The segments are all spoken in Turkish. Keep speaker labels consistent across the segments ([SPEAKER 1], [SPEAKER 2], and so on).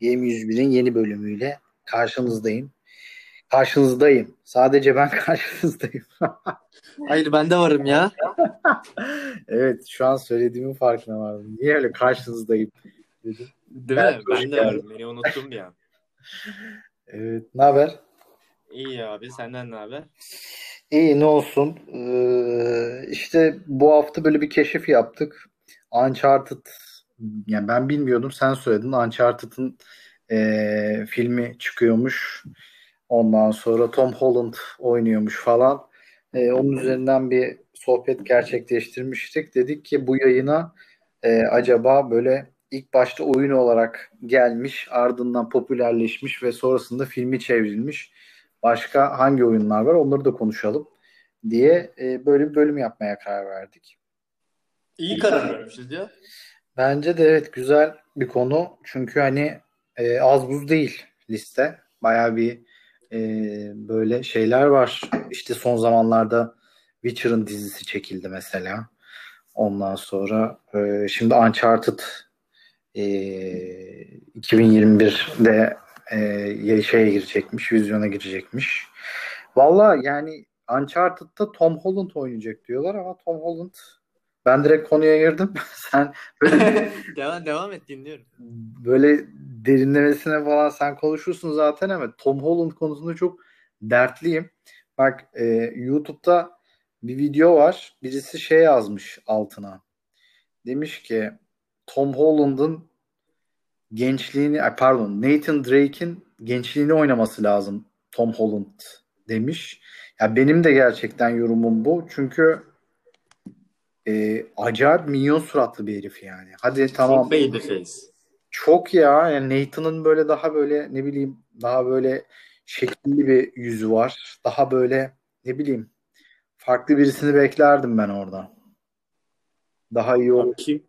[SPEAKER 1] Yem 101'in yeni bölümüyle karşınızdayım. Karşınızdayım. Sadece ben karşınızdayım.
[SPEAKER 2] Hayır ben de varım ya.
[SPEAKER 1] evet şu an söylediğimin farkına vardım. Niye öyle karşınızdayım dedim.
[SPEAKER 2] Değil mi? Ben de varım. Beni unuttum ya.
[SPEAKER 1] Evet. Ne haber?
[SPEAKER 2] İyi abi. Senden ne haber?
[SPEAKER 1] İyi ne olsun. Ee, işte bu hafta böyle bir keşif yaptık. Uncharted yani ben bilmiyordum sen söyledin. Uncharted'ın e, filmi çıkıyormuş. Ondan sonra Tom Holland oynuyormuş falan. E, onun üzerinden bir sohbet gerçekleştirmiştik. Dedik ki bu yayına e, acaba böyle ilk başta oyun olarak gelmiş, ardından popülerleşmiş ve sonrasında filmi çevrilmiş başka hangi oyunlar var onları da konuşalım diye e, böyle bir bölüm yapmaya karar verdik.
[SPEAKER 2] İyi karar vermişiz ya.
[SPEAKER 1] Bence de evet güzel bir konu. Çünkü hani e, az buz değil liste. Baya bir e, böyle şeyler var. İşte son zamanlarda Witcher'ın dizisi çekildi mesela. Ondan sonra e, şimdi Uncharted e, 2021'de e, şeye girecekmiş, vizyona girecekmiş. Valla yani Uncharted'da Tom Holland oynayacak diyorlar ama Tom Holland ben direkt konuya girdim. sen
[SPEAKER 2] böyle devam devam et dinliyorum.
[SPEAKER 1] Böyle derinlemesine falan sen konuşursun zaten ama Tom Holland konusunda çok dertliyim. Bak e, YouTube'da bir video var. Birisi şey yazmış altına. Demiş ki Tom Holland'ın gençliğini pardon Nathan Drake'in gençliğini oynaması lazım Tom Holland demiş. Ya benim de gerçekten yorumum bu. Çünkü e, acayip minyon suratlı bir herif yani. Hadi tamam.
[SPEAKER 2] Çok babyface.
[SPEAKER 1] Çok ya. Yani Nathan'ın böyle daha böyle ne bileyim daha böyle şekilli bir yüzü var. Daha böyle ne bileyim farklı birisini beklerdim ben orada. Daha iyi olur.
[SPEAKER 2] Kim?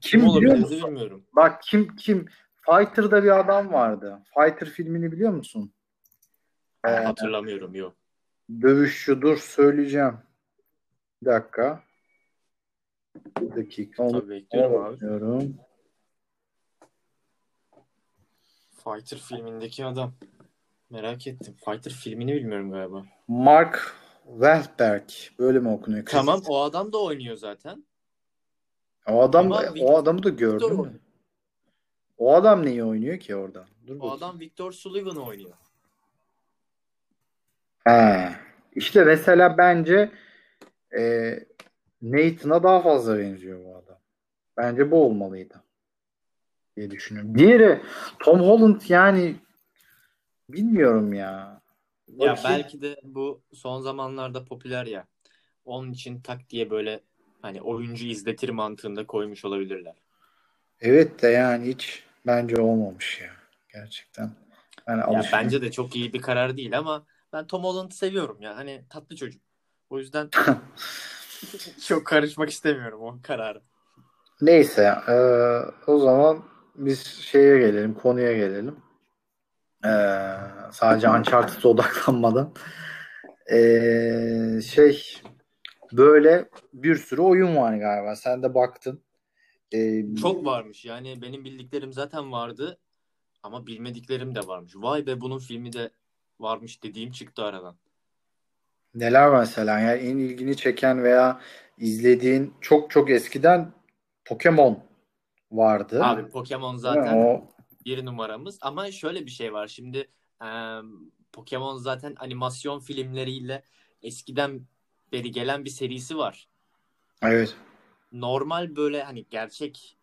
[SPEAKER 1] Kim, kim musun?
[SPEAKER 2] bilmiyorum.
[SPEAKER 1] Bak kim kim? Fighter'da bir adam vardı. Fighter filmini biliyor musun?
[SPEAKER 2] Ee, Hatırlamıyorum yok.
[SPEAKER 1] Dövüşçü dur söyleyeceğim. Bir dakika. Bir dakika.
[SPEAKER 2] Tabii bekliyorum abi.
[SPEAKER 1] Bekliyorum.
[SPEAKER 2] Fighter filmindeki adam. Merak ettim. Fighter filmini bilmiyorum galiba.
[SPEAKER 1] Mark Wahlberg. Böyle mi okunuyor?
[SPEAKER 2] Tamam o adam da oynuyor zaten.
[SPEAKER 1] O adam da, o adamı da gördün mü? O adam neyi oynuyor ki orada?
[SPEAKER 2] Dur o bakayım. adam Victor Sullivan oynuyor.
[SPEAKER 1] He. İşte mesela bence e, Nathan'a daha fazla benziyor bu adam. Bence bu olmalıydı diye düşünüyorum. Diğeri Tom Holland yani bilmiyorum ya.
[SPEAKER 2] Ya Bakayım. belki de bu son zamanlarda popüler ya. Onun için tak diye böyle hani oyuncu izletir mantığında koymuş olabilirler.
[SPEAKER 1] Evet de yani hiç bence olmamış ya. Gerçekten.
[SPEAKER 2] Yani ya bence de çok iyi bir karar değil ama ben Tom Holland'ı seviyorum ya. Hani tatlı çocuk. O yüzden Çok karışmak istemiyorum o kararı.
[SPEAKER 1] Neyse e, o zaman biz şeye gelelim konuya gelelim. E, sadece Uncharted'a odaklanmadan. E, şey böyle bir sürü oyun var galiba. Sen de baktın.
[SPEAKER 2] E, Çok varmış. Yani benim bildiklerim zaten vardı. Ama bilmediklerim de varmış. Vay be bunun filmi de varmış dediğim çıktı aradan.
[SPEAKER 1] Neler var mesela? Yani en ilgini çeken veya izlediğin çok çok eskiden Pokemon vardı.
[SPEAKER 2] Abi Pokemon zaten o... bir numaramız. Ama şöyle bir şey var. Şimdi e, Pokemon zaten animasyon filmleriyle eskiden beri gelen bir serisi var.
[SPEAKER 1] Evet.
[SPEAKER 2] Normal böyle hani gerçek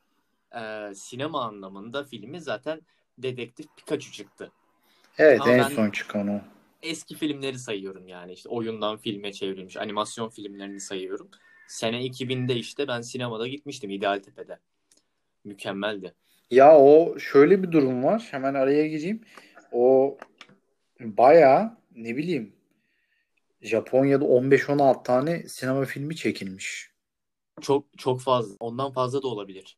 [SPEAKER 2] e, sinema anlamında filmi zaten Dedektif Pikachu çıktı.
[SPEAKER 1] Evet Ama en son çıkan o
[SPEAKER 2] eski filmleri sayıyorum yani işte oyundan filme çevrilmiş animasyon filmlerini sayıyorum. Sene 2000'de işte ben sinemada gitmiştim İdealtepe'de. Mükemmeldi.
[SPEAKER 1] Ya o şöyle bir durum var. Hemen araya gireyim. O baya ne bileyim Japonya'da 15-16 tane sinema filmi çekilmiş.
[SPEAKER 2] Çok çok fazla. Ondan fazla da olabilir.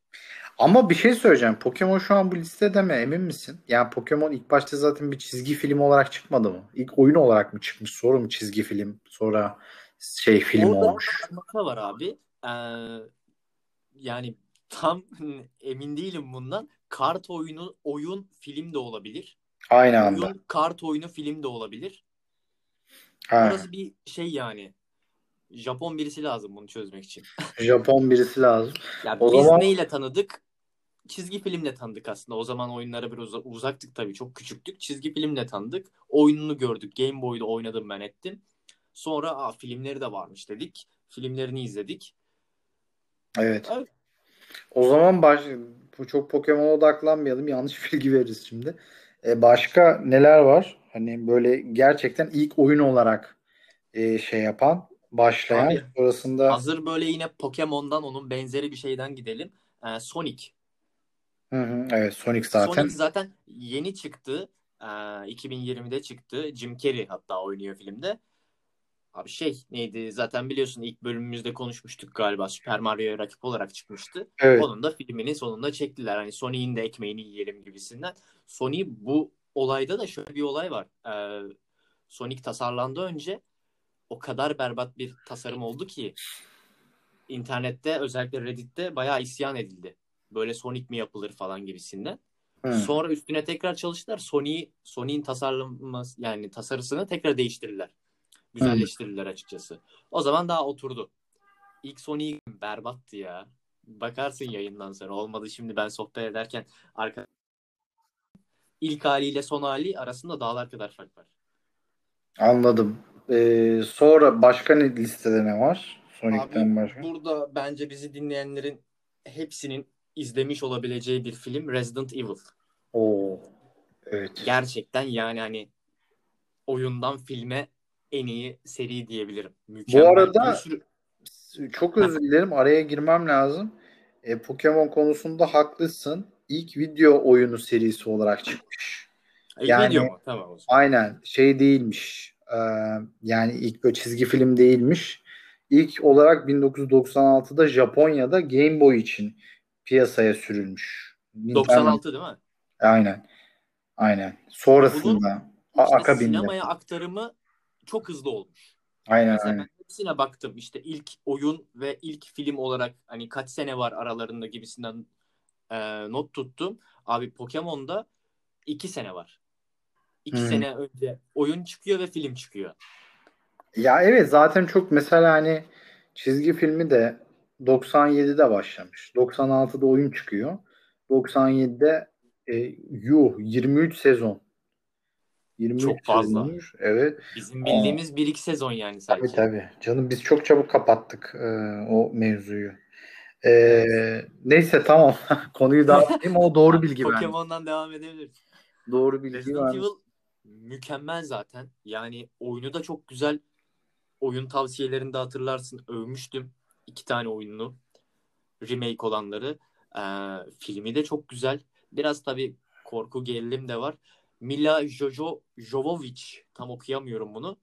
[SPEAKER 1] Ama bir şey söyleyeceğim. Pokemon şu an bu listede mi? Emin misin? Yani Pokemon ilk başta zaten bir çizgi film olarak çıkmadı mı? İlk oyun olarak mı çıkmış? Sonra mı çizgi film? Sonra şey film
[SPEAKER 2] Orada
[SPEAKER 1] olmuş?
[SPEAKER 2] Orada var abi. Ee, yani tam emin değilim bundan. Kart oyunu, oyun, film de olabilir.
[SPEAKER 1] Aynı anda.
[SPEAKER 2] Oyun, kart oyunu, film de olabilir.
[SPEAKER 1] Ha.
[SPEAKER 2] Burası bir şey yani. Japon birisi lazım bunu çözmek için.
[SPEAKER 1] Japon birisi lazım.
[SPEAKER 2] Ya
[SPEAKER 1] O
[SPEAKER 2] biz
[SPEAKER 1] zaman-
[SPEAKER 2] neyle tanıdık? Çizgi filmle tanıdık aslında. O zaman oyunlara biraz uza- uzaktık tabii. Çok küçüktük. Çizgi filmle tanıdık. Oyununu gördük. Game Boy'da oynadım ben ettim. Sonra Aa, filmleri de varmış dedik. Filmlerini izledik.
[SPEAKER 1] Evet.
[SPEAKER 2] Evet.
[SPEAKER 1] O zaman baş... bu çok Pokemon'a odaklanmayalım. Yanlış bilgi veririz şimdi. E, başka neler var? Hani böyle gerçekten ilk oyun olarak e, şey yapan, başlayan.
[SPEAKER 2] Abi,
[SPEAKER 1] Sonrasında
[SPEAKER 2] Hazır böyle yine Pokemon'dan onun benzeri bir şeyden gidelim. Ee, Sonic.
[SPEAKER 1] Hı hı, evet Sonic zaten.
[SPEAKER 2] Sonic zaten yeni çıktı. Ee, 2020'de çıktı. Jim Carrey hatta oynuyor filmde. Abi şey neydi zaten biliyorsun ilk bölümümüzde konuşmuştuk galiba Super Mario'ya rakip olarak çıkmıştı.
[SPEAKER 1] Evet.
[SPEAKER 2] Onun da filminin sonunda çektiler. Hani Sonic'in de ekmeğini yiyelim gibisinden. Sony bu olayda da şöyle bir olay var. Ee, Sonic tasarlandı önce o kadar berbat bir tasarım oldu ki internette özellikle Reddit'te bayağı isyan edildi. Böyle Sonic mi yapılır falan gibisinden.
[SPEAKER 1] Hı.
[SPEAKER 2] Sonra üstüne tekrar çalıştılar. Sony Sony'in tasarlaması yani tasarısını tekrar değiştirirler. Güzelleştirirler açıkçası. O zaman daha oturdu. İlk Sony berbattı ya. Bakarsın yayından sonra. Olmadı şimdi ben sohbet ederken arka ilk haliyle son hali arasında dağlar kadar fark var.
[SPEAKER 1] Anladım. Ee, sonra başka ne listede ne var? Sonic'ten
[SPEAKER 2] Abi
[SPEAKER 1] başka.
[SPEAKER 2] burada bence bizi dinleyenlerin hepsinin izlemiş olabileceği bir film Resident Evil.
[SPEAKER 1] Oo. Evet.
[SPEAKER 2] Gerçekten yani hani oyundan filme en iyi seri diyebilirim. Mükemmel.
[SPEAKER 1] arada-
[SPEAKER 2] Bir sürü-
[SPEAKER 1] Çok özür dilerim. Araya girmem lazım. E, Pokemon konusunda haklısın. İlk video oyunu serisi olarak çıkmış.
[SPEAKER 2] İlk
[SPEAKER 1] Yani-
[SPEAKER 2] video mu? Tamam o zaman.
[SPEAKER 1] Aynen. Şey değilmiş. Ee, yani ilk böyle çizgi film değilmiş. İlk olarak 1996'da Japonya'da Game Boy için piyasaya sürülmüş. Nintendo-
[SPEAKER 2] 96 değil mi?
[SPEAKER 1] Aynen. Aynen. Sonrasında
[SPEAKER 2] İşte
[SPEAKER 1] akabinde.
[SPEAKER 2] sinemaya aktarımı çok hızlı olmuş.
[SPEAKER 1] Aynen
[SPEAKER 2] Mesela
[SPEAKER 1] aynen.
[SPEAKER 2] ben hepsine baktım. İşte ilk oyun ve ilk film olarak hani kaç sene var aralarında gibisinden e, not tuttum. Abi Pokemon'da iki sene var. İki
[SPEAKER 1] Hı.
[SPEAKER 2] sene önce oyun çıkıyor ve film çıkıyor.
[SPEAKER 1] Ya evet zaten çok mesela hani çizgi filmi de 97'de başlamış. 96'da oyun çıkıyor. 97'de e, yuh 23 sezon. 23
[SPEAKER 2] Çok fazla.
[SPEAKER 1] sezonmuş. Evet.
[SPEAKER 2] Bizim bildiğimiz bir iki sezon yani
[SPEAKER 1] Tabii
[SPEAKER 2] sadece.
[SPEAKER 1] tabii. Canım biz çok çabuk kapattık e, o mevzuyu. E,
[SPEAKER 2] Evet.
[SPEAKER 1] neyse tamam. Konuyu dağıtayım. O doğru bilgi bence.
[SPEAKER 2] Pokemon'dan devam edebiliriz.
[SPEAKER 1] Doğru bilgi
[SPEAKER 2] Resident. Evil mükemmel zaten. Yani oyunu da çok güzel. Oyun tavsiyelerinde hatırlarsın. Övmüştüm iki tane oyununu. Remake olanları. Ee, filmi de çok güzel. Biraz tabii korku gerilim de var. Mila Jojo Jovovich. Tam okuyamıyorum bunu.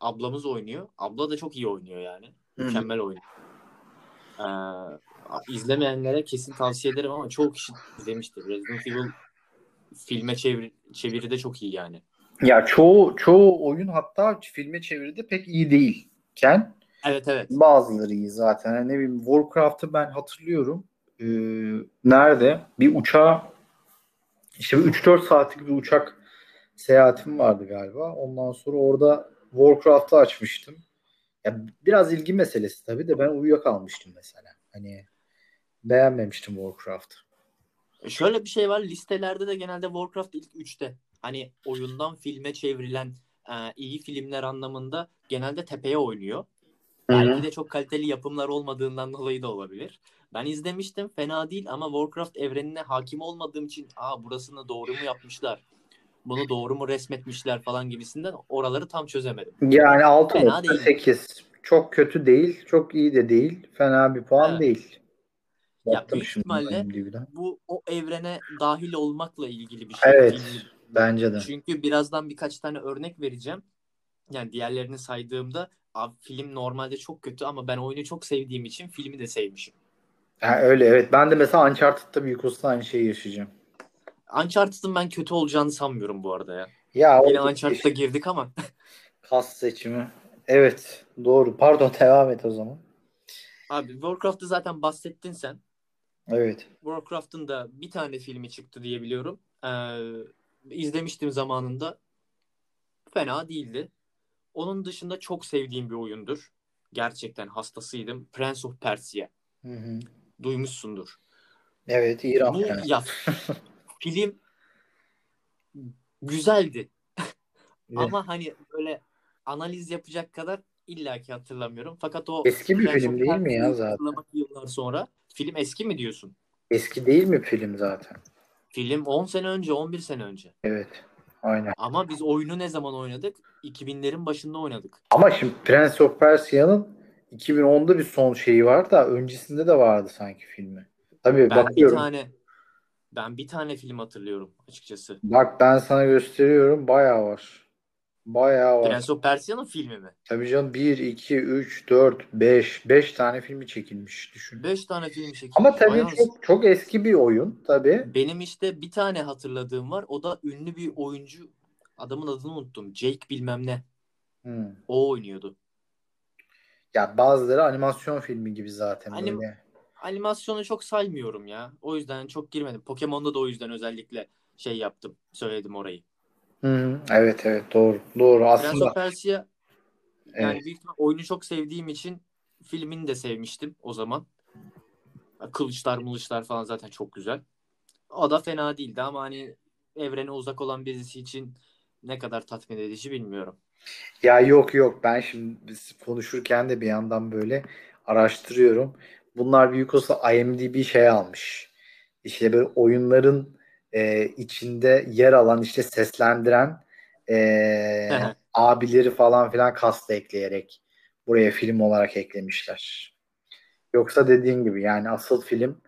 [SPEAKER 2] Ablamız oynuyor. Abla da çok iyi oynuyor yani. Mükemmel oynuyor. Ee, izlemeyenlere kesin tavsiye ederim ama çoğu kişi izlemiştir. Resident Evil filme çevir çeviri de çok iyi yani.
[SPEAKER 1] Ya çoğu çoğu oyun hatta filme çevirdi pek iyi değilken
[SPEAKER 2] Evet evet.
[SPEAKER 1] bazıları iyi zaten. Yani ne bileyim Warcraft'ı ben hatırlıyorum. Ee, nerede? Bir uçağa işte bir 3-4 saatlik bir uçak seyahatim vardı galiba. Ondan sonra orada Warcraft'ı açmıştım. Ya biraz ilgi meselesi tabii de ben uyuyakalmıştım mesela. Hani beğenmemiştim Warcraft'ı.
[SPEAKER 2] Şöyle bir şey var. Listelerde de genelde Warcraft ilk 3'te. Hani oyundan filme çevrilen e, iyi filmler anlamında genelde tepeye oynuyor. Belki de çok kaliteli yapımlar olmadığından dolayı da olabilir. Ben izlemiştim. Fena değil ama Warcraft evrenine hakim olmadığım için aa burasını doğru mu yapmışlar? Bunu doğru mu resmetmişler falan gibisinden oraları tam çözemedim.
[SPEAKER 1] Yani
[SPEAKER 2] Fena değil.
[SPEAKER 1] 6.8 çok kötü değil, çok iyi de değil. Fena bir puan
[SPEAKER 2] Evet.
[SPEAKER 1] değil.
[SPEAKER 2] Ya
[SPEAKER 1] Baktım
[SPEAKER 2] büyük ihtimalle. Bu o evrene dahil olmakla ilgili bir şey.
[SPEAKER 1] Evet.
[SPEAKER 2] değil.
[SPEAKER 1] Bence de.
[SPEAKER 2] Çünkü birazdan birkaç tane örnek vereceğim. Yani diğerlerini saydığımda abi film normalde çok kötü ama ben oyunu çok sevdiğim için filmi de sevmişim.
[SPEAKER 1] Ha, öyle evet. Ben de mesela Uncharted'da büyük usta aynı şeyi yaşayacağım.
[SPEAKER 2] Uncharted'ın ben kötü olacağını sanmıyorum bu arada ya.
[SPEAKER 1] Ya
[SPEAKER 2] Yine Uncharted'a girdik ama
[SPEAKER 1] kas seçimi. Evet, doğru. Pardon devam et o zaman.
[SPEAKER 2] abi Warcraft'ı zaten bahsettin sen.
[SPEAKER 1] Evet.
[SPEAKER 2] Warcraft'ın da bir tane filmi çıktı diye biliyorum. Ee, izlemiştim zamanında. Fena değildi. Onun dışında çok sevdiğim bir oyundur. Gerçekten hastasıydım. Prince of Persia.
[SPEAKER 1] Hı hı.
[SPEAKER 2] Duymuşsundur.
[SPEAKER 1] Evet, İran
[SPEAKER 2] Bu
[SPEAKER 1] yani.
[SPEAKER 2] ya film güzeldi. Ama hani böyle analiz yapacak kadar illaki hatırlamıyorum. Fakat o
[SPEAKER 1] Eski bir film değil mi ya zaten?
[SPEAKER 2] yıllar sonra. Film eski mi diyorsun?
[SPEAKER 1] Eski değil mi film zaten?
[SPEAKER 2] Film 10 sene önce, 11 sene önce.
[SPEAKER 1] Evet. Aynen.
[SPEAKER 2] Ama biz oyunu ne zaman oynadık? 2000'lerin başında oynadık.
[SPEAKER 1] Ama şimdi Prince of Persia'nın 2010'da bir son şeyi var da öncesinde de vardı sanki filmi. Tabii
[SPEAKER 2] Ben
[SPEAKER 1] bakıyorum.
[SPEAKER 2] bir tane ben bir tane film hatırlıyorum açıkçası.
[SPEAKER 1] Bak ben sana gösteriyorum. Bayağı var. Bayağı var.
[SPEAKER 2] Prince of Persia'nın filmi mi?
[SPEAKER 1] Tabii canım 1, 2, 3, 4, 5. 5 tane filmi çekilmiş düşün.
[SPEAKER 2] 5 tane film çekilmiş.
[SPEAKER 1] Ama tabii
[SPEAKER 2] Bayağı-
[SPEAKER 1] çok çok eski bir oyun tabii.
[SPEAKER 2] Benim işte bir tane hatırladığım var. O da ünlü bir oyuncu. Adamın adını unuttum. Jake bilmem ne.
[SPEAKER 1] Hmm.
[SPEAKER 2] O oynuyordu.
[SPEAKER 1] Ya bazıları animasyon filmi gibi zaten
[SPEAKER 2] Anim-
[SPEAKER 1] böyle.
[SPEAKER 2] Animasyonu çok saymıyorum ya. O yüzden çok girmedim. Pokemon'da da o yüzden özellikle şey yaptım. Söyledim orayı.
[SPEAKER 1] Hı. Evet evet doğru. Doğru
[SPEAKER 2] Prince
[SPEAKER 1] aslında.
[SPEAKER 2] of Persia yani
[SPEAKER 1] Evet.
[SPEAKER 2] büyük ihtimal oyunu çok sevdiğim için filmini de sevmiştim o zaman. Kılıçlar mılıçlar falan zaten çok güzel. O da fena değildi ama hani evrene uzak olan birisi için ne kadar tatmin edici bilmiyorum.
[SPEAKER 1] Ya yok yok ben şimdi biz konuşurken de bir yandan böyle araştırıyorum. Bunlar büyük olsa IMDb şey almış. İşte böyle oyunların e, içinde yer alan işte seslendiren e, abileri falan filan kasta ekleyerek buraya film olarak eklemişler. Yoksa dediğin gibi yani asıl film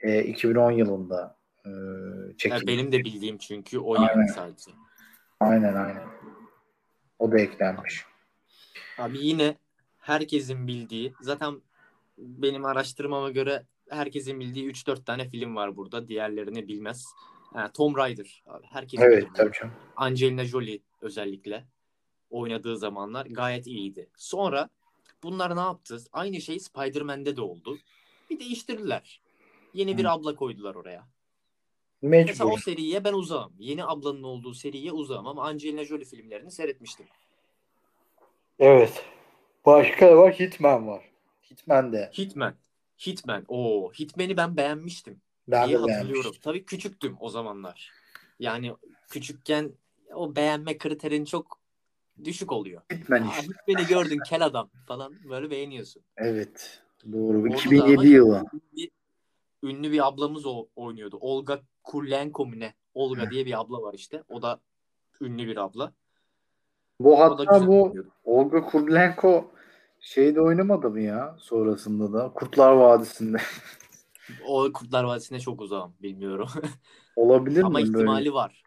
[SPEAKER 1] e, 2010 yılında e,
[SPEAKER 2] Yani
[SPEAKER 1] çekilmiş.
[SPEAKER 2] benim de bildiğim çünkü o
[SPEAKER 1] Aynen.
[SPEAKER 2] yani sadece.
[SPEAKER 1] Aynen aynen. O da eklenmiş.
[SPEAKER 2] Abi yine herkesin bildiği zaten benim araştırmama göre herkesin bildiği 3-4 tane film var burada. Diğerlerini bilmez. Ha, Tomb Raider. Abi, herkes
[SPEAKER 1] Evet
[SPEAKER 2] bilir
[SPEAKER 1] tabii canım.
[SPEAKER 2] Angelina Jolie özellikle oynadığı zamanlar gayet iyiydi. Sonra bunlar ne yaptı? Aynı şey Spider-Man'de de oldu. Bir değiştirdiler. Yeni bir
[SPEAKER 1] Hı.
[SPEAKER 2] abla koydular oraya. Mesela o
[SPEAKER 1] Mecbur.
[SPEAKER 2] seriye ben uzağım. Yeni ablanın olduğu seriye uzağım ama Angelina Jolie filmlerini seyretmiştim.
[SPEAKER 1] Evet. Başka da var. Hitman var. Hitman de.
[SPEAKER 2] Hitman. Hitman. Oo, Hitman'i ben beğenmiştim.
[SPEAKER 1] Ben
[SPEAKER 2] İyi
[SPEAKER 1] de
[SPEAKER 2] hatırlıyorum. Tabii küçüktüm o zamanlar. Yani küçükken o beğenme kriterin çok düşük oluyor.
[SPEAKER 1] İşte.
[SPEAKER 2] Hitman'i gördün kel adam falan böyle beğeniyorsun.
[SPEAKER 1] Evet. Doğru.
[SPEAKER 2] Orada da
[SPEAKER 1] 2007
[SPEAKER 2] ama
[SPEAKER 1] yılı.
[SPEAKER 2] Bir, ünlü bir ablamız o, oynuyordu. Olga Kurlenko mu ne? Olga diye bir abla var işte. O da ünlü bir abla.
[SPEAKER 1] Bu
[SPEAKER 2] O
[SPEAKER 1] hatta bu
[SPEAKER 2] oynuyordu.
[SPEAKER 1] Olga Kurylenko şeyde oynamadı mı ya sonrasında da Kurtlar Vadisi'nde
[SPEAKER 2] O Kurtlar Vadisi'ne çok uzağım. Bilmiyorum.
[SPEAKER 1] olabilir
[SPEAKER 2] Ama
[SPEAKER 1] mi böyle?
[SPEAKER 2] ihtimali var.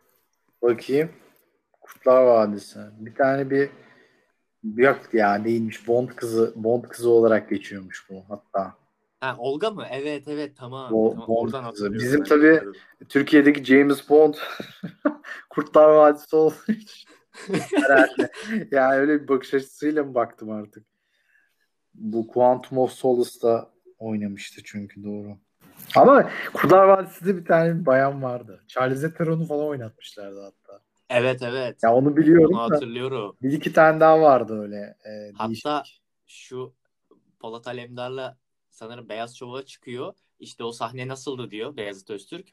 [SPEAKER 1] Bakayım. Kurtlar Vadisi. Bir tane bir yok ya değilmiş. Bond kızı Bond kızı olarak geçiyormuş bu hatta.
[SPEAKER 2] Ha, Olga mı? Evet evet tamam.
[SPEAKER 1] O-
[SPEAKER 2] tamam.
[SPEAKER 1] Bond
[SPEAKER 2] Oradan
[SPEAKER 1] kızı. Bizim tabii- Türkiye'deki James Bond Kurtlar Vadisi olduğu için herhalde. Yani öyle bir bakış açısıyla mı baktım artık. Bu Quantum of Solace'da oynamıştı çünkü doğru. Ama Kurtlar Vadisi'de bir tane bir bayan vardı. Charlize Theron'u falan oynatmışlardı hatta.
[SPEAKER 2] Evet evet.
[SPEAKER 1] Ya onu biliyorum
[SPEAKER 2] Onu
[SPEAKER 1] da
[SPEAKER 2] hatırlıyorum.
[SPEAKER 1] bir iki tane daha vardı öyle. e,
[SPEAKER 2] Hatta
[SPEAKER 1] değişik.
[SPEAKER 2] şu Polat Alemdar'la sanırım Beyaz Şov'a çıkıyor. İşte o sahne nasıldı diyor Beyazıt Öztürk.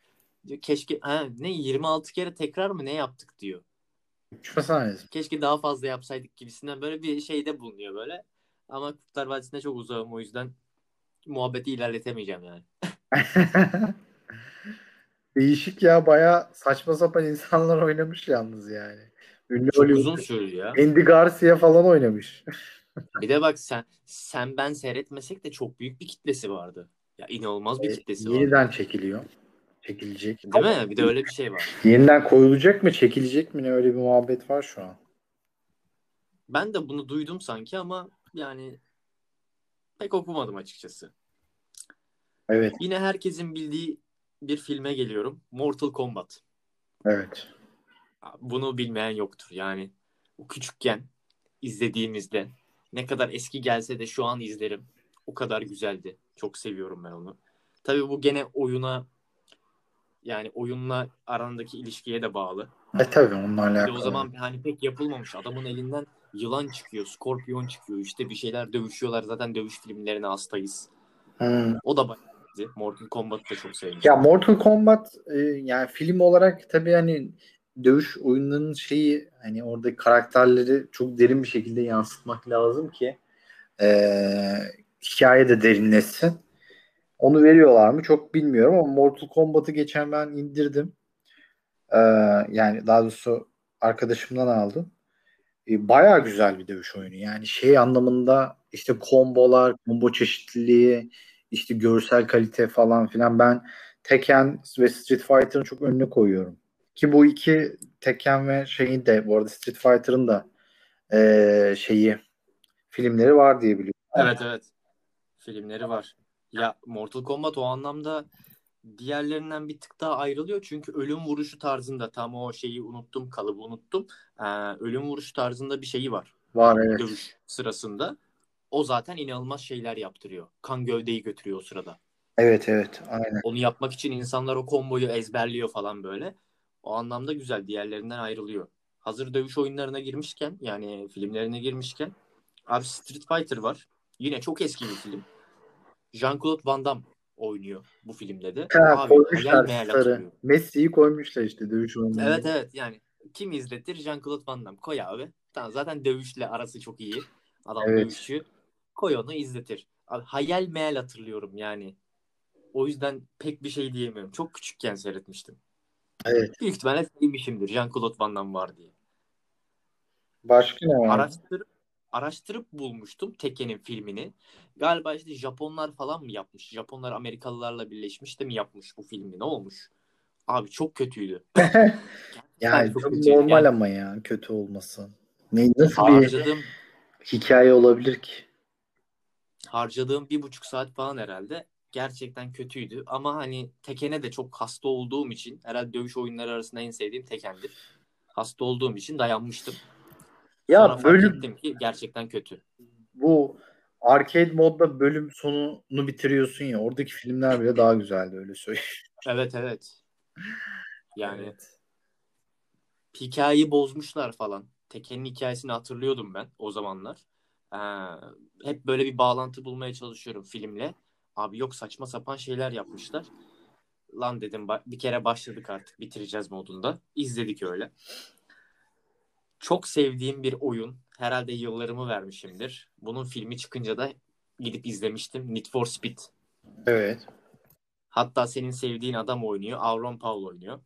[SPEAKER 2] Diyor, keşke ha, ne 26 kere tekrar mı ne yaptık diyor.
[SPEAKER 1] Uçma sahnesi.
[SPEAKER 2] Keşke daha fazla yapsaydık gibisinden böyle bir şeyde bulunuyor böyle. Ama Kurtlar Vadisi'ne çok uzağım o yüzden muhabbeti ilerletemeyeceğim yani.
[SPEAKER 1] Değişik ya baya saçma sapan insanlar oynamış yalnız yani. Ünlü
[SPEAKER 2] Çok
[SPEAKER 1] Hollywood-
[SPEAKER 2] uzun sürdü ya.
[SPEAKER 1] Andy Garcia falan oynamış.
[SPEAKER 2] Bir de bak sen sen ben seyretmesek de çok büyük bir kitlesi vardı. Ya inanılmaz bir
[SPEAKER 1] E,
[SPEAKER 2] kitlesi vardı.
[SPEAKER 1] yeniden çekiliyor. Çekilecek.
[SPEAKER 2] Değil mi? Bir de öyle bir şey var.
[SPEAKER 1] Yeniden koyulacak mı, çekilecek mi ne öyle bir muhabbet var şu an.
[SPEAKER 2] Ben de bunu duydum sanki ama yani pek okumadım açıkçası.
[SPEAKER 1] Evet,
[SPEAKER 2] Yine herkesin bildiği bir filme geliyorum. Mortal Kombat.
[SPEAKER 1] evet.
[SPEAKER 2] Bunu bilmeyen yoktur. Yani o küçükken izlediğimizde ne kadar eski gelse de şu an izlerim. O kadar güzeldi. Çok seviyorum ben onu. Tabii bu gene oyuna yani oyunla arandaki ilişkiye de bağlı.
[SPEAKER 1] E tabii onunla alakalı.
[SPEAKER 2] o zaman hani pek yapılmamış. Adamın elinden yılan çıkıyor, skorpiyon çıkıyor. İşte bir şeyler dövüşüyorlar. Zaten dövüş filmlerine hastayız.
[SPEAKER 1] Hmm.
[SPEAKER 2] O da bayağı iyiydi. Mortal Kombat'ı da çok sevmiştim.
[SPEAKER 1] Ya Mortal Kombat e, yani film olarak tabii hani dövüş oyunlarının şeyi hani orada karakterleri çok derin bir şekilde yansıtmak lazım ki e, hikaye de derinleşsin. Onu veriyorlar mı çok bilmiyorum ama Mortal Kombat'ı geçen ben indirdim. E, yani daha doğrusu arkadaşımdan aldım. E, bayağı güzel bir dövüş oyunu. Yani şey anlamında işte kombolar, combo çeşitliliği, işte görsel kalite falan filan ben Tekken ve Street Fighter'ın çok önüne koyuyorum. Ki bu iki Tekken ve şeyin de bu arada Street Fighter'ın da e, şeyi filmleri var diye biliyorum.
[SPEAKER 2] Evet evet. Filmleri var. Ya Mortal Kombat o anlamda diğerlerinden bir tık daha ayrılıyor. Çünkü ölüm vuruşu tarzında tam o şeyi unuttum, kalıbı unuttum. Ee, ölüm vuruşu tarzında bir şeyi var.
[SPEAKER 1] Var evet.
[SPEAKER 2] Dövüş sırasında. O zaten inanılmaz şeyler yaptırıyor. Kan gövdeyi götürüyor o sırada.
[SPEAKER 1] Evet evet aynen.
[SPEAKER 2] Onu yapmak için insanlar o komboyu ezberliyor falan böyle. O anlamda güzel. Diğerlerinden ayrılıyor. Hazır dövüş oyunlarına girmişken yani filmlerine girmişken abi Street Fighter var. Yine çok eski bir film. Jean-Claude Van Damme oynuyor bu filmde de.
[SPEAKER 1] Ha,
[SPEAKER 2] Abi
[SPEAKER 1] koymuşlar. Messi'yi koymuşlar işte dövüş oyunlarına.
[SPEAKER 2] Evet evet yani kim izletir Jean-Claude Van Damme koy abi. Tamam zaten dövüşle arası çok iyi. Adam
[SPEAKER 1] Evet.
[SPEAKER 2] dövüşçü. Koy onu izletir. Hayal meyal hatırlıyorum yani. O yüzden pek bir şey diyemiyorum. Çok küçükken seyretmiştim.
[SPEAKER 1] Evet.
[SPEAKER 2] Büyük ihtimalle sevmişimdir Jean-Claude Van Damme var diye.
[SPEAKER 1] Başka ne var?
[SPEAKER 2] Araştırıp araştırıp bulmuştum Tekken'in filmini. Galiba işte Japonlar falan mı yapmış? Japonlar Amerikalılarla birleşmiş de mi yapmış bu filmi? Ne olmuş? Abi çok kötüydü.
[SPEAKER 1] Yani
[SPEAKER 2] çok
[SPEAKER 1] çok
[SPEAKER 2] kötüydü.
[SPEAKER 1] normal
[SPEAKER 2] Yani
[SPEAKER 1] ama ya kötü olması. Ne, nasıl bir hikaye olabilir ki?
[SPEAKER 2] Harcadığım bir buçuk saat falan herhalde. Gerçekten kötüydü. Ama hani Tekken'e de çok hasta olduğum için herhalde dövüş oyunları arasında en sevdiğim Tekken'dir. Hasta olduğum için dayanmıştım.
[SPEAKER 1] Ya
[SPEAKER 2] Sonra fark
[SPEAKER 1] bölüm
[SPEAKER 2] ettim ki gerçekten kötü.
[SPEAKER 1] bu arcade modda bölüm sonunu bitiriyorsun ya oradaki filmler bile daha güzeldi öyle söyleyeyim.
[SPEAKER 2] Evet evet. Yani
[SPEAKER 1] Evet.
[SPEAKER 2] hikayeyi bozmuşlar falan. Tekken'in hikayesini hatırlıyordum ben o zamanlar. Ee, hep böyle bir bağlantı bulmaya çalışıyorum filmle. Abi yok saçma sapan şeyler yapmışlar. Lan dedim bir kere başladık artık bitireceğiz modunda. İzledik öyle. Çok sevdiğim bir oyun. Herhalde yıllarımı vermişimdir. Bunun filmi çıkınca da gidip izlemiştim. Need for Speed.
[SPEAKER 1] Evet.
[SPEAKER 2] Hatta senin sevdiğin adam oynuyor. Aaron Paul oynuyor.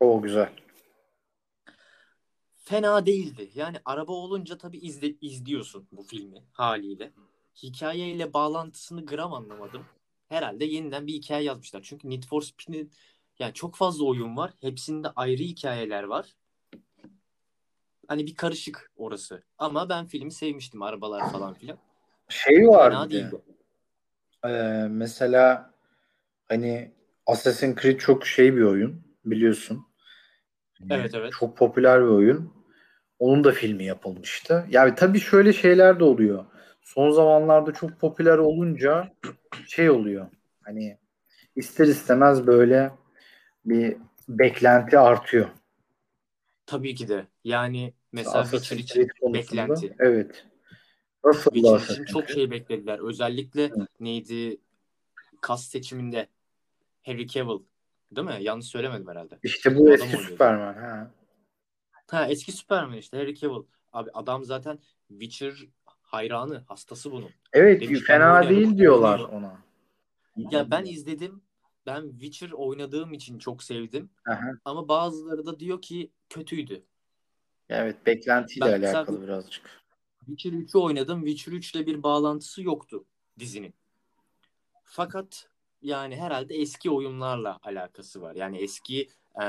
[SPEAKER 1] O güzel.
[SPEAKER 2] Fena değildi. Yani araba olunca tabii izle, izliyorsun bu filmi haliyle. Hikayeyle bağlantısını gram anlamadım. Herhalde yeniden bir hikaye yazmışlar. Çünkü Need for Speed'in yani çok fazla oyun var. Hepsinde ayrı hikayeler var. Hani bir karışık orası. Ama ben filmi sevmiştim. Arabalar falan filan.
[SPEAKER 1] Şey var bir de. Ee, mesela hani Assassin's Creed çok şey bir oyun biliyorsun.
[SPEAKER 2] Evet evet.
[SPEAKER 1] Çok popüler bir oyun. Onun da filmi yapılmıştı. Yani tabii şöyle şeyler de oluyor. Son zamanlarda çok popüler olunca şey oluyor. Hani ister istemez böyle bir beklenti artıyor.
[SPEAKER 2] Tabii ki de. Yani mesela Witcher
[SPEAKER 1] Assassin's
[SPEAKER 2] için
[SPEAKER 1] Creed konusunda.
[SPEAKER 2] beklenti.
[SPEAKER 1] Evet. Nasıl
[SPEAKER 2] Witcher için çok şey beklediler. Özellikle
[SPEAKER 1] Hı.
[SPEAKER 2] neydi? Kas seçiminde Henry Cavill. Değil mi? Yanlış söylemedim herhalde.
[SPEAKER 1] İşte bu
[SPEAKER 2] adam
[SPEAKER 1] eski
[SPEAKER 2] oynuyordu.
[SPEAKER 1] Superman. Ha.
[SPEAKER 2] Ha eski Superman işte Henry Cavill. Abi adam zaten Witcher hayranı, hastası bunun.
[SPEAKER 1] Evet
[SPEAKER 2] Demiş
[SPEAKER 1] fena değil diyorlar ona.
[SPEAKER 2] Ya ben izledim. Ben Witcher oynadığım için çok sevdim.
[SPEAKER 1] Aha.
[SPEAKER 2] Ama bazıları da diyor ki kötüydü.
[SPEAKER 1] Evet beklentiyle
[SPEAKER 2] Ben
[SPEAKER 1] alakalı birazcık.
[SPEAKER 2] Witcher 3'ü oynadım. Witcher 3 ile bir bağlantısı yoktu dizinin. Fakat yani herhalde eski oyunlarla alakası var. Yani eski e,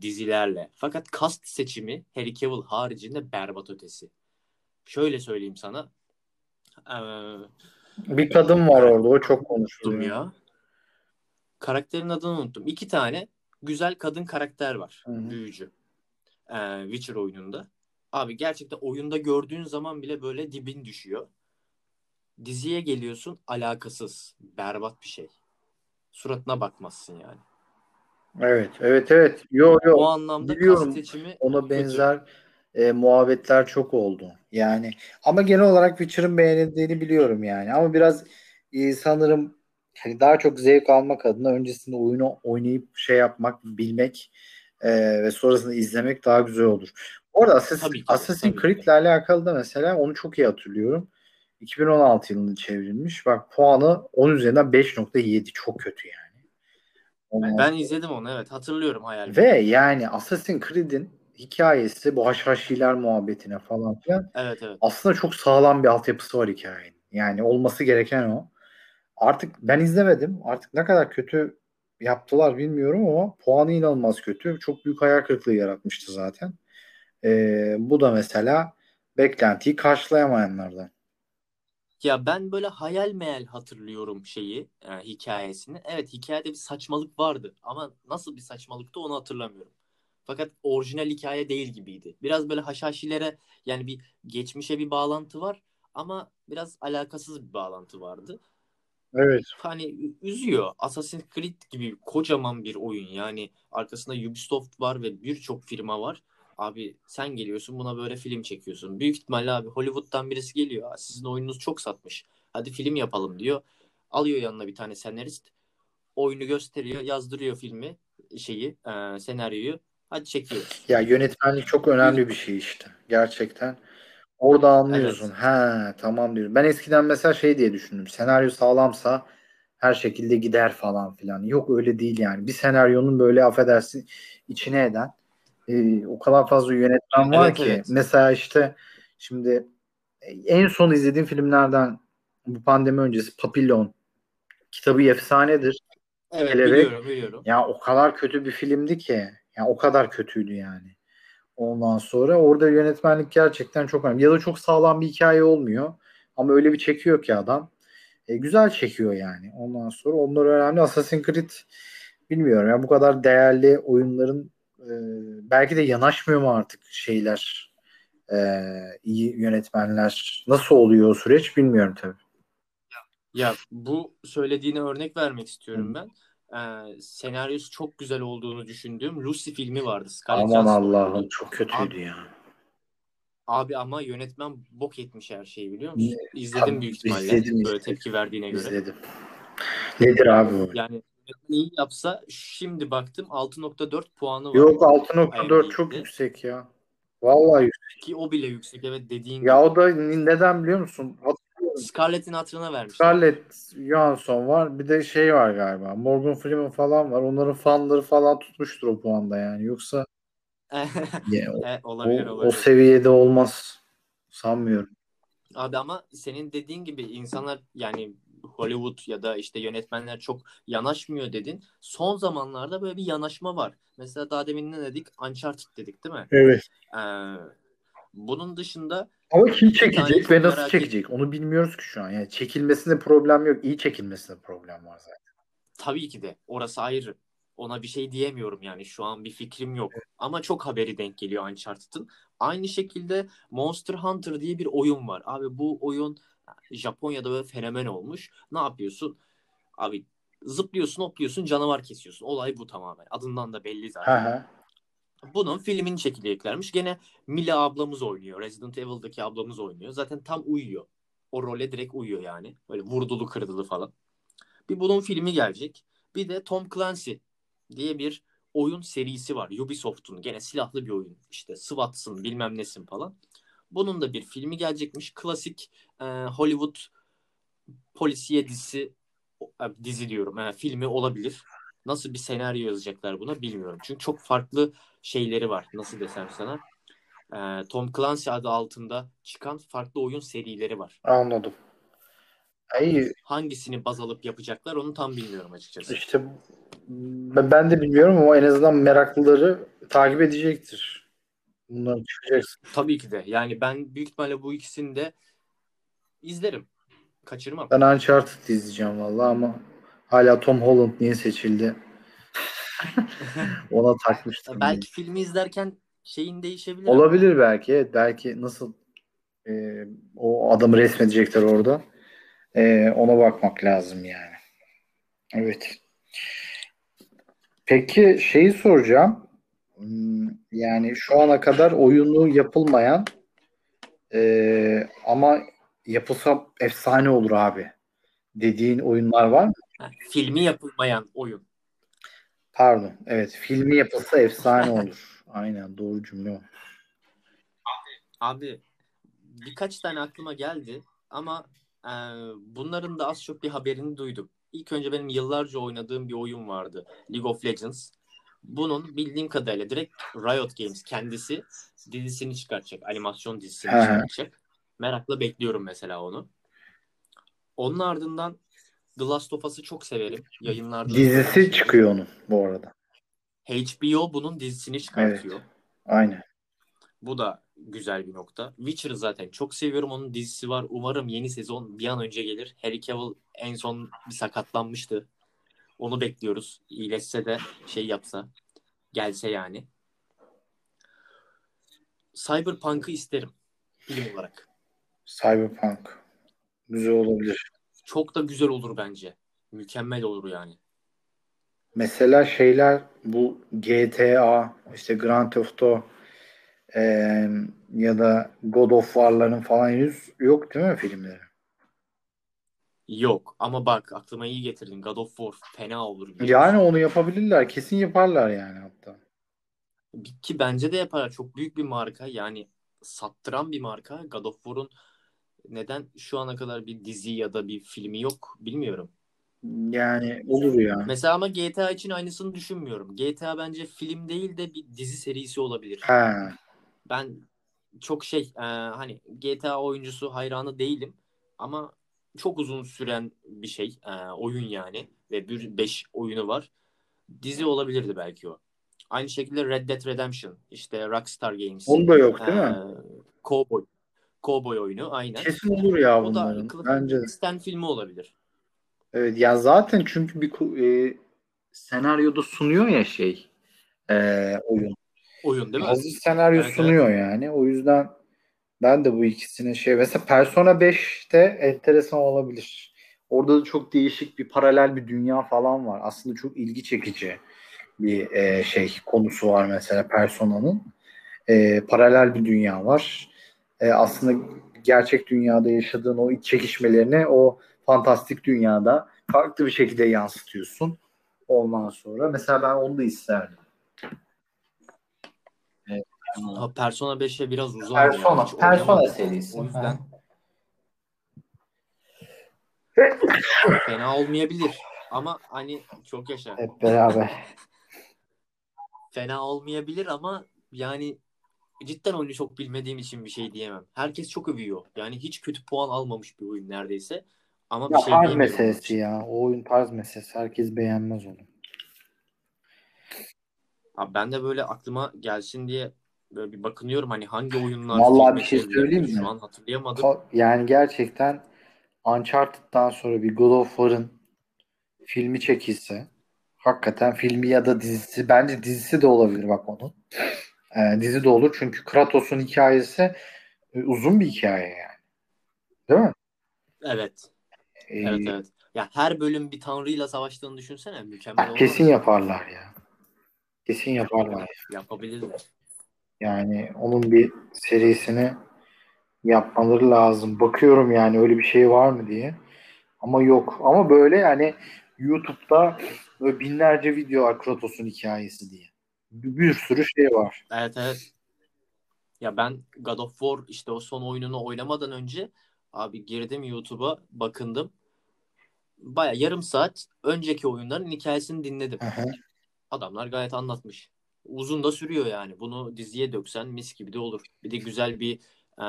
[SPEAKER 2] dizilerle. Fakat kast seçimi Harry Cavill haricinde berbat ötesi. Şöyle söyleyeyim sana. E,
[SPEAKER 1] Bir kadın var orada o çok konuşuluyor.
[SPEAKER 2] ya. Karakterin adını unuttum. İki tane güzel kadın karakter var.
[SPEAKER 1] Hı hı.
[SPEAKER 2] Büyücü. E, Witcher oyununda. Abi gerçekten oyunda gördüğün zaman bile böyle dibin düşüyor. Diziye geliyorsun alakasız. Berbat bir şey. Suratına bakmazsın yani.
[SPEAKER 1] Evet, evet, evet. Yo yo
[SPEAKER 2] O anlamda
[SPEAKER 1] biliyorum.
[SPEAKER 2] kas seçimi
[SPEAKER 1] Ona benzer e, muhabbetler çok oldu. Yani ama genel olarak Witcher'ın beğenildiğini biliyorum yani. Ama biraz e, sanırım hani daha çok zevk almak adına öncesinde oyunu oynayıp şey yapmak, bilmek e, ve sonrasında izlemek daha güzel olur. Orada Assassin,
[SPEAKER 2] Tabii ki, ki.
[SPEAKER 1] Creed'le alakalı da mesela onu çok iyi hatırlıyorum. 2016 yılında çevrilmiş. Bak puanı 10 üzerinden 5.7 çok kötü yani. Ondan
[SPEAKER 2] Ben izledim onu evet hatırlıyorum hayal.
[SPEAKER 1] ve yani Assassin's Creed'in hikayesi bu haşhaşiler muhabbetine falan filan
[SPEAKER 2] Evet evet.
[SPEAKER 1] aslında çok sağlam bir altyapısı var hikayenin. Yani olması gereken o. Artık ben izlemedim. Artık ne kadar kötü yaptılar bilmiyorum ama puanı inanılmaz kötü. Çok büyük hayal kırıklığı yaratmıştı zaten. Ee, bu da mesela beklentiyi karşılayamayanlardan.
[SPEAKER 2] Ya ben böyle hayal meyal hatırlıyorum şeyi, e, hikayesini. Evet hikayede bir saçmalık vardı ama nasıl bir saçmalıktı onu hatırlamıyorum. Fakat orijinal hikaye değil gibiydi. Biraz böyle haşhaşilere yani bir geçmişe bir bağlantı var ama biraz alakasız bir bağlantı vardı.
[SPEAKER 1] Evet.
[SPEAKER 2] Hani üzüyor. Assassin's Creed gibi kocaman bir oyun. Yani arkasında Ubisoft var ve birçok firma var. Abi sen geliyorsun buna böyle film çekiyorsun. Büyük ihtimalle abi Hollywood'dan birisi geliyor. "Aa, Sizin oyununuz çok satmış. Hadi film yapalım diyor. Alıyor yanına bir tane senarist. Oyunu gösteriyor, yazdırıyor filmi, şeyi, e, senaryoyu. Hadi çekiyoruz.
[SPEAKER 1] Ya yönetmenlik çok önemli bir şey işte. Gerçekten. Orada anlıyorsun.
[SPEAKER 2] Evet.
[SPEAKER 1] He tamam diyorum. Ben eskiden mesela şey diye düşündüm. Senaryo sağlamsa her şekilde gider falan filan. Yok öyle değil yani. Bir senaryonun böyle affedersin içine eden e, o kadar fazla yönetmen var
[SPEAKER 2] Evet,
[SPEAKER 1] ki.
[SPEAKER 2] evet.
[SPEAKER 1] Mesela işte şimdi en son izlediğim filmlerden bu pandemi öncesi Papillon kitabı efsanedir.
[SPEAKER 2] Evet
[SPEAKER 1] Kelebek.
[SPEAKER 2] biliyorum biliyorum.
[SPEAKER 1] Ya o kadar kötü bir filmdi ki. Ya o kadar kötüydü yani. Ondan sonra orada yönetmenlik gerçekten çok önemli. Ya da çok sağlam bir hikaye olmuyor. Ama öyle bir çekiyor ki adam. E, güzel çekiyor yani. Ondan sonra onlar önemli. Assassin's Creed bilmiyorum ya bu kadar değerli oyunların e, belki de yanaşmıyor mu artık şeyler e, iyi yönetmenler. Nasıl oluyor o süreç bilmiyorum tabii.
[SPEAKER 2] Ya bu söylediğine örnek vermek istiyorum
[SPEAKER 1] Hı.
[SPEAKER 2] ben. Ee, senaryosu çok güzel olduğunu düşündüğüm Lucy filmi vardı. Scarlett
[SPEAKER 1] Aman Allah'ım çok kötüydü
[SPEAKER 2] Abi,
[SPEAKER 1] ya.
[SPEAKER 2] abi ama yönetmen bok etmiş her şeyi biliyor musun? İzledim
[SPEAKER 1] Tabii,
[SPEAKER 2] büyük ihtimalle.
[SPEAKER 1] izledim,
[SPEAKER 2] Böyle
[SPEAKER 1] izledim.
[SPEAKER 2] tepki verdiğine göre.
[SPEAKER 1] İzledim. Nedir abi o?
[SPEAKER 2] Yani iyi yapsa şimdi baktım 6.4 puanı var.
[SPEAKER 1] Yok 6.4 çok yüksek ya. Vallahi yüksek.
[SPEAKER 2] Ki o bile yüksek evet dediğin
[SPEAKER 1] Ya
[SPEAKER 2] gibi.
[SPEAKER 1] o da neden biliyor musun?
[SPEAKER 2] Scarlett'in hatırına vermişler.
[SPEAKER 1] Scarlett Johansson var. Bir de şey var galiba. Morgan Freeman falan var. Onların fanları falan tutmuştur o puanda yani. Yoksa ya, o,
[SPEAKER 2] E, olabilir
[SPEAKER 1] o, o seviyede olmaz. Sanmıyorum.
[SPEAKER 2] Abi ama senin dediğin gibi insanlar yani Hollywood ya da işte yönetmenler çok yanaşmıyor dedin. Son zamanlarda böyle bir yanaşma var. Mesela daha demin ne dedik? Uncharted dedik değil mi?
[SPEAKER 1] Evet.
[SPEAKER 2] Ee, bunun dışında
[SPEAKER 1] Ama kim çekecek ve nasıl çekecek? Onu bilmiyoruz ki şu an. Yani çekilmesinde problem yok. İyi çekilmesinde problem var zaten.
[SPEAKER 2] tabii ki de orası ayrı. Ona bir şey diyemiyorum yani şu an bir fikrim yok. Ama çok haberi denk geliyor Uncharted'ın. Aynı şekilde Monster Hunter diye bir oyun var. Abi bu oyun Japonya'da böyle fenomen olmuş. Ne yapıyorsun? Abi zıplıyorsun, hopluyorsun, canavar kesiyorsun. Olay bu tamamen. Adından da belli zaten.
[SPEAKER 1] ha.
[SPEAKER 2] Bunun filmini çekileceklermiş. Gene Mila ablamız oynuyor. Resident Evil'daki ablamız oynuyor. Zaten tam uyuyor. O role direkt uyuyor yani. Böyle vurdulu kırdılı falan. Bir bunun filmi gelecek. Bir de Tom Clancy diye bir oyun serisi var. Ubisoft'un gene silahlı bir oyun. İşte SWAT'sın bilmem nesin falan. Bunun da bir filmi gelecekmiş. Klasik e, Hollywood polisiye dizisi e, dizi diyorum. E, filmi olabilir. Nasıl bir senaryo yazacaklar buna bilmiyorum. Çünkü çok farklı şeyleri var. Nasıl desem sana. E, Tom Clancy adı altında çıkan farklı oyun serileri var.
[SPEAKER 1] Anladım. İyi.
[SPEAKER 2] Hangisini baz alıp yapacaklar onu tam bilmiyorum açıkçası.
[SPEAKER 1] İşte ben de bilmiyorum ama en azından meraklıları takip edecektir. Bunlar çıkacaksın.
[SPEAKER 2] Tabii ki de. Yani ben büyük ihtimalle bu ikisini de izlerim. Kaçırmam.
[SPEAKER 1] Ben Uncharted izleyeceğim vallahi ama hala Tom Holland niye seçildi? Ona takmıştım.
[SPEAKER 2] Belki filmi izlerken şeyin değişebilir. ama.
[SPEAKER 1] Olabilir belki. Evet, belki nasıl e, o adamı resmedecekler orada. E, ona bakmak lazım yani. Evet. Peki şeyi soracağım. Hmm, Yani şu ana kadar oyunu yapılmayan e, ama yapılsa efsane olur abi dediğin oyunlar var mı?
[SPEAKER 2] Ha, filmi yapılmayan oyun.
[SPEAKER 1] Pardon. Evet. Filmi yapılsa efsane olur. Aynen. Doğru cümle o.
[SPEAKER 2] Abi birkaç tane aklıma geldi ama e, bunların da az çok bir haberini duydum. İlk önce benim yıllarca oynadığım bir oyun vardı. League of Legends. Bunun bildiğim kadarıyla direkt Riot Games kendisi dizisini çıkartacak. Animasyon dizisini
[SPEAKER 1] He.
[SPEAKER 2] çıkartacak. Merakla bekliyorum mesela onu. Onun ardından The Last of Us'ı çok severim. Yayınlarda da
[SPEAKER 1] Dizisi
[SPEAKER 2] severim.
[SPEAKER 1] çıkıyor onun bu arada.
[SPEAKER 2] HBO bunun dizisini çıkartıyor.
[SPEAKER 1] Aynen.
[SPEAKER 2] Bu da güzel bir nokta. Witcher'ı zaten çok seviyorum. Onun dizisi var. Umarım yeni sezon bir an önce gelir. Harry Cavill en son bir sakatlanmıştı. Onu bekliyoruz. İyileşse de şey yapsa. Gelse yani. Cyberpunk'ı isterim. Film olarak.
[SPEAKER 1] Cyberpunk. Güzel olabilir.
[SPEAKER 2] Çok da güzel olur bence. Mükemmel olur yani.
[SPEAKER 1] Mesela şeyler bu GTA, işte Grand Theft Auto e, ya da God of War'ların falan henüz yok değil mi filmleri?
[SPEAKER 2] Yok ama bak aklıma iyi getirdin. God of War fena olur. biliyor
[SPEAKER 1] Yani onu yapabilirler. Kesin yaparlar yani hatta.
[SPEAKER 2] Ki bence de yapar. Çok büyük bir marka. Yani sattıran bir marka. God of War'un neden şu ana kadar bir dizi ya da bir filmi yok bilmiyorum.
[SPEAKER 1] Yani olur ya.
[SPEAKER 2] Mesela ama GTA için aynısını düşünmüyorum. GTA bence film değil de bir dizi serisi olabilir.
[SPEAKER 1] Ha.
[SPEAKER 2] Ben çok şey e, hani GTA oyuncusu hayranı değilim ama çok uzun süren bir şey e, oyun yani ve bir 5 oyunu var. Dizi olabilirdi belki o. Aynı şekilde Red Dead Redemption işte Rockstar Games
[SPEAKER 1] Onun da yok değil
[SPEAKER 2] e,
[SPEAKER 1] mi?
[SPEAKER 2] Cowboy Cowboy oyunu aynen.
[SPEAKER 1] Kesin olur ya
[SPEAKER 2] O da
[SPEAKER 1] bunların.
[SPEAKER 2] Cliff
[SPEAKER 1] Bence de.
[SPEAKER 2] East'ten filmi olabilir.
[SPEAKER 1] Evet ya zaten çünkü bir e, senaryoda sunuyor ya şey e, oyun.
[SPEAKER 2] Oyun değil mi?
[SPEAKER 1] Hazır senaryo
[SPEAKER 2] Evet,
[SPEAKER 1] sunuyor yani. O yüzden ben de bu ikisine şey mesela Persona 5'te enteresan olabilir. Orada da çok değişik bir paralel bir dünya falan var. Aslında çok ilgi çekici bir e, şey konusu var mesela Persona'nın. E, paralel bir dünya var. E, aslında gerçek dünyada yaşadığın o iç çekişmelerini o fantastik dünyada farklı bir şekilde yansıtıyorsun. Ondan sonra mesela ben onu da isterdim.
[SPEAKER 2] Ha, Persona 5'e biraz uzak
[SPEAKER 1] Persona,
[SPEAKER 2] ya. Hiç
[SPEAKER 1] Persona serisi.
[SPEAKER 2] O yüzden fena olmayabilir. Ama hani çok yaşa.
[SPEAKER 1] Hep beraber.
[SPEAKER 2] Fena olmayabilir ama yani cidden oyunu çok bilmediğim için bir şey diyemem. Herkes çok övüyor. Yani hiç kötü puan almamış bir oyun neredeyse. Ama bir
[SPEAKER 1] Ya
[SPEAKER 2] şey
[SPEAKER 1] tarz meselesi ya. O oyun tarz meselesi. Herkes beğenmez onu.
[SPEAKER 2] Abi ben de böyle aklıma gelsin diye böyle bir bakınıyorum hani hangi oyunlar
[SPEAKER 1] Vallahi bir şey söyleyeyim mi?
[SPEAKER 2] Şu an hatırlayamadım.
[SPEAKER 1] Ka- Yani gerçekten Uncharted'dan sonra bir God of War'ın filmi çekilse hakikaten filmi ya da dizisi bence dizisi de olabilir bak onun. Ee, dizi de olur çünkü Kratos'un hikayesi e, uzun bir hikaye yani. Değil mi?
[SPEAKER 2] Evet.
[SPEAKER 1] Ee,
[SPEAKER 2] Evet evet. Ya her bölüm bir tanrıyla savaştığını düşünsene mükemmel olmaz
[SPEAKER 1] kesin yaparlar ya. Kesin yaparlar.
[SPEAKER 2] Yapabilirler.
[SPEAKER 1] Yani onun bir serisini yapmaları lazım. Bakıyorum yani öyle bir şey var mı diye. Ama yok. Ama böyle yani YouTube'da böyle binlerce video var Kratos'un hikayesi diye. Bir, bir sürü şey var.
[SPEAKER 2] Evet evet. Ya ben God of War işte o son oyununu oynamadan önce abi girdim YouTube'a bakındım. Baya yarım saat önceki oyunların hikayesini dinledim.
[SPEAKER 1] Hı.
[SPEAKER 2] Adamlar gayet anlatmış. Uzun da sürüyor yani. Bunu diziye döksen mis gibi de olur. Bir de güzel bir e,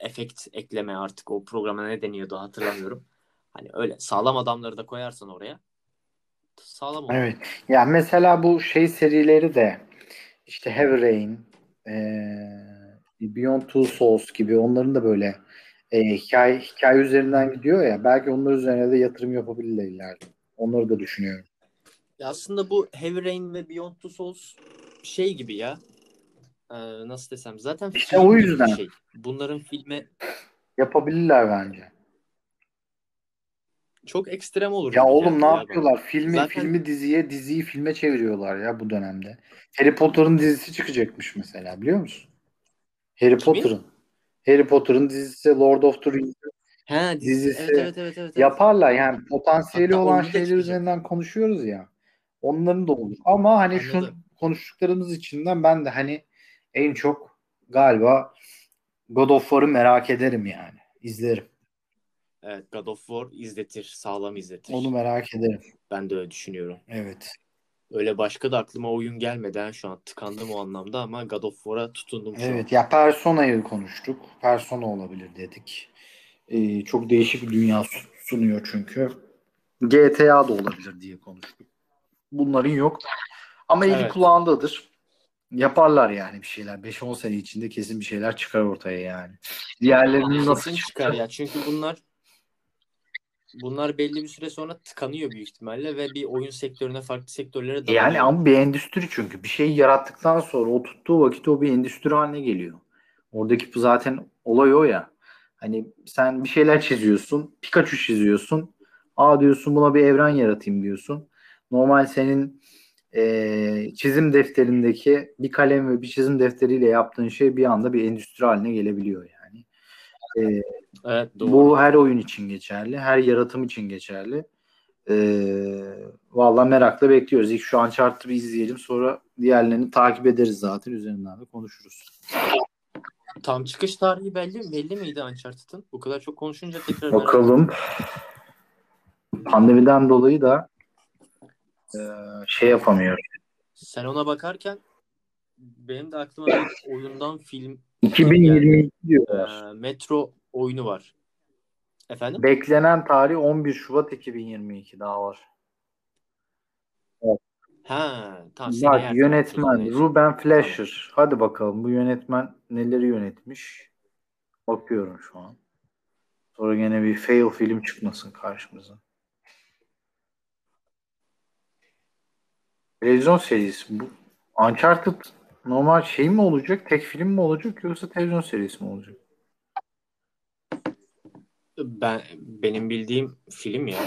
[SPEAKER 2] efekt ekleme artık o programa ne deniyordu hatırlamıyorum. Hani öyle sağlam adamları da koyarsan oraya sağlam olur.
[SPEAKER 1] Evet. Ya mesela bu şey serileri de işte Heavy Rain, eee, Beyond Two Souls gibi onların da böyle e, hikaye, hikaye üzerinden gidiyor ya belki onlar üzerine de yatırım yapabilirler ileride. Onları da düşünüyorum.
[SPEAKER 2] Ya aslında bu Heavy Rain ve Beyond Two Souls şey gibi ya. Ee, nasıl desem zaten
[SPEAKER 1] İşte o yüzden.
[SPEAKER 2] şey. Bunların filme
[SPEAKER 1] Yapabilirler bence.
[SPEAKER 2] çok ekstrem olur.
[SPEAKER 1] Ya oğlum
[SPEAKER 2] geldi
[SPEAKER 1] ne
[SPEAKER 2] ya
[SPEAKER 1] yapıyorlar?
[SPEAKER 2] bana.
[SPEAKER 1] Filmi
[SPEAKER 2] Zaten
[SPEAKER 1] filmi diziye, diziyi filme çeviriyorlar ya bu dönemde. Harry Potter'ın dizisi çıkacakmış mesela biliyor musun? Harry? Potter'ın. Harry Potter'ın dizisi Lord of the Rings
[SPEAKER 2] He dizisi.
[SPEAKER 1] dizisi
[SPEAKER 2] Evet evet evet evet.
[SPEAKER 1] yaparlar yani potansiyeli
[SPEAKER 2] Hatta
[SPEAKER 1] olan şeyler üzerinden konuşuyoruz ya. Onların da olur. Ama hani şu
[SPEAKER 2] Anladım.
[SPEAKER 1] Konuştuklarımız içinden ben de hani en çok galiba God of War'ı merak ederim yani. İzlerim.
[SPEAKER 2] Evet God of War izletir. Sağlam izletir.
[SPEAKER 1] Onu merak ederim.
[SPEAKER 2] Ben de öyle düşünüyorum.
[SPEAKER 1] Evet.
[SPEAKER 2] Öyle başka da aklıma oyun gelmedi. ha. Şu an tıkandım o anlamda ama God of War'a tutundum şu an.
[SPEAKER 1] Evet ya Persona'yı konuştuk. Persona olabilir dedik. Ee, çok değişik bir dünya su- sunuyor çünkü. GTA da olabilir diye konuştuk. Bunların yok. Ama eli
[SPEAKER 2] Evet.
[SPEAKER 1] kulağındadır. Yaparlar yani bir şeyler. 5-10 sene içinde kesin bir şeyler çıkar ortaya yani. Diğerlerinin nasıl
[SPEAKER 2] çıkar ya. Çünkü bunlar bunlar belli bir süre sonra tıkanıyor büyük ihtimalle ve bir oyun sektörüne farklı sektörlere
[SPEAKER 1] Yani
[SPEAKER 2] dağılıyor.
[SPEAKER 1] ama bir endüstri çünkü. Bir şeyi yarattıktan sonra o tuttuğu vakit o bir endüstri haline geliyor. Oradaki bu zaten olay o ya. Hani sen bir şeyler çiziyorsun. Pikachu çiziyorsun. Aa diyorsun buna bir evren yaratayım diyorsun. Normal senin eee, çizim defterindeki bir kalem ve bir çizim defteriyle yaptığın şey bir anda bir endüstri haline gelebiliyor yani. Eee,
[SPEAKER 2] Evet doğru.
[SPEAKER 1] bu her oyun için geçerli. Her yaratım için geçerli. Ee, vallahi merakla bekliyoruz. İlk şu Uncharted'ı bir izleyelim. Sonra diğerlerini takip ederiz zaten. Üzerinden de konuşuruz.
[SPEAKER 2] Tam çıkış tarihi belli belli miydi Uncharted'ın? Bu kadar çok konuşunca tekrar merak
[SPEAKER 1] Bakalım. Pandemiden dolayı da e, şey yapamıyoruz.
[SPEAKER 2] Sen ona bakarken benim de aklıma bir oyundan film
[SPEAKER 1] 2022 diyorlar.
[SPEAKER 2] e, Metro oyunu var. Efendim?
[SPEAKER 1] Beklenen tarih 11 Şubat 2022 daha var.
[SPEAKER 2] Ha, tamam seni
[SPEAKER 1] Bak yönetmen. Ruben Fleischer. Hadi bakalım bu yönetmen neleri yönetmiş? Bakıyorum şu an. Sonra gene bir fail film çıkmasın karşımıza. Televizyon serisi bu. Uncharted normal şey mi olacak? Tek film mi olacak yoksa televizyon serisi mi olacak?
[SPEAKER 2] Ben benim bildiğim film ya.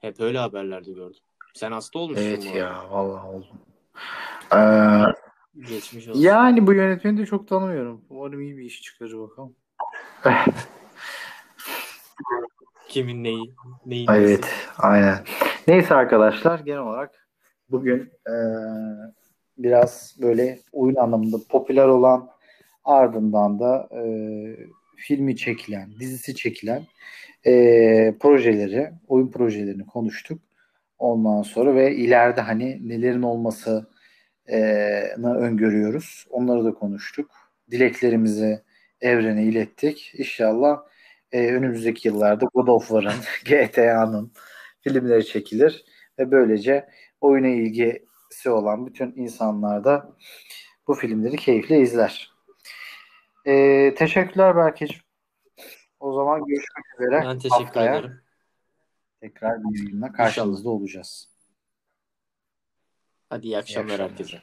[SPEAKER 2] Hep öyle haberlerde gördüm. Sen hasta olmuşsun
[SPEAKER 1] Evet
[SPEAKER 2] bu arada.
[SPEAKER 1] ya vallahi oldum. Ee,
[SPEAKER 2] Geçmiş olsun.
[SPEAKER 1] yani bu yönetmeni de çok tanımıyorum. Umarım iyi bir iş çıkarır bakalım.
[SPEAKER 2] Kimin neyi? Neyin
[SPEAKER 1] Evet,
[SPEAKER 2] nesi?
[SPEAKER 1] aynen. Neyse arkadaşlar genel olarak bugün e, biraz böyle oyun anlamında popüler olan ardından da e, filmi çekilen, dizisi çekilen e, projeleri, oyun projelerini konuştuk. Ondan sonra ve ileride hani nelerin olmasını öngörüyoruz. Onları da konuştuk. Dileklerimizi evrene ilettik. İnşallah e, önümüzdeki yıllarda God of War'ın, GTA'nın filmleri çekilir ve böylece oyuna ilgisi olan bütün insanlar da bu filmleri keyifle izler. E, teşekkürler Berkeciğim. O zaman görüşmek üzere.
[SPEAKER 2] Ben teşekkür
[SPEAKER 1] Haftaya
[SPEAKER 2] ederim.
[SPEAKER 1] tekrar bir yayınla karşınızda olacağız.
[SPEAKER 2] Hadi iyi akşamlar
[SPEAKER 1] akşamlar.
[SPEAKER 2] herkese.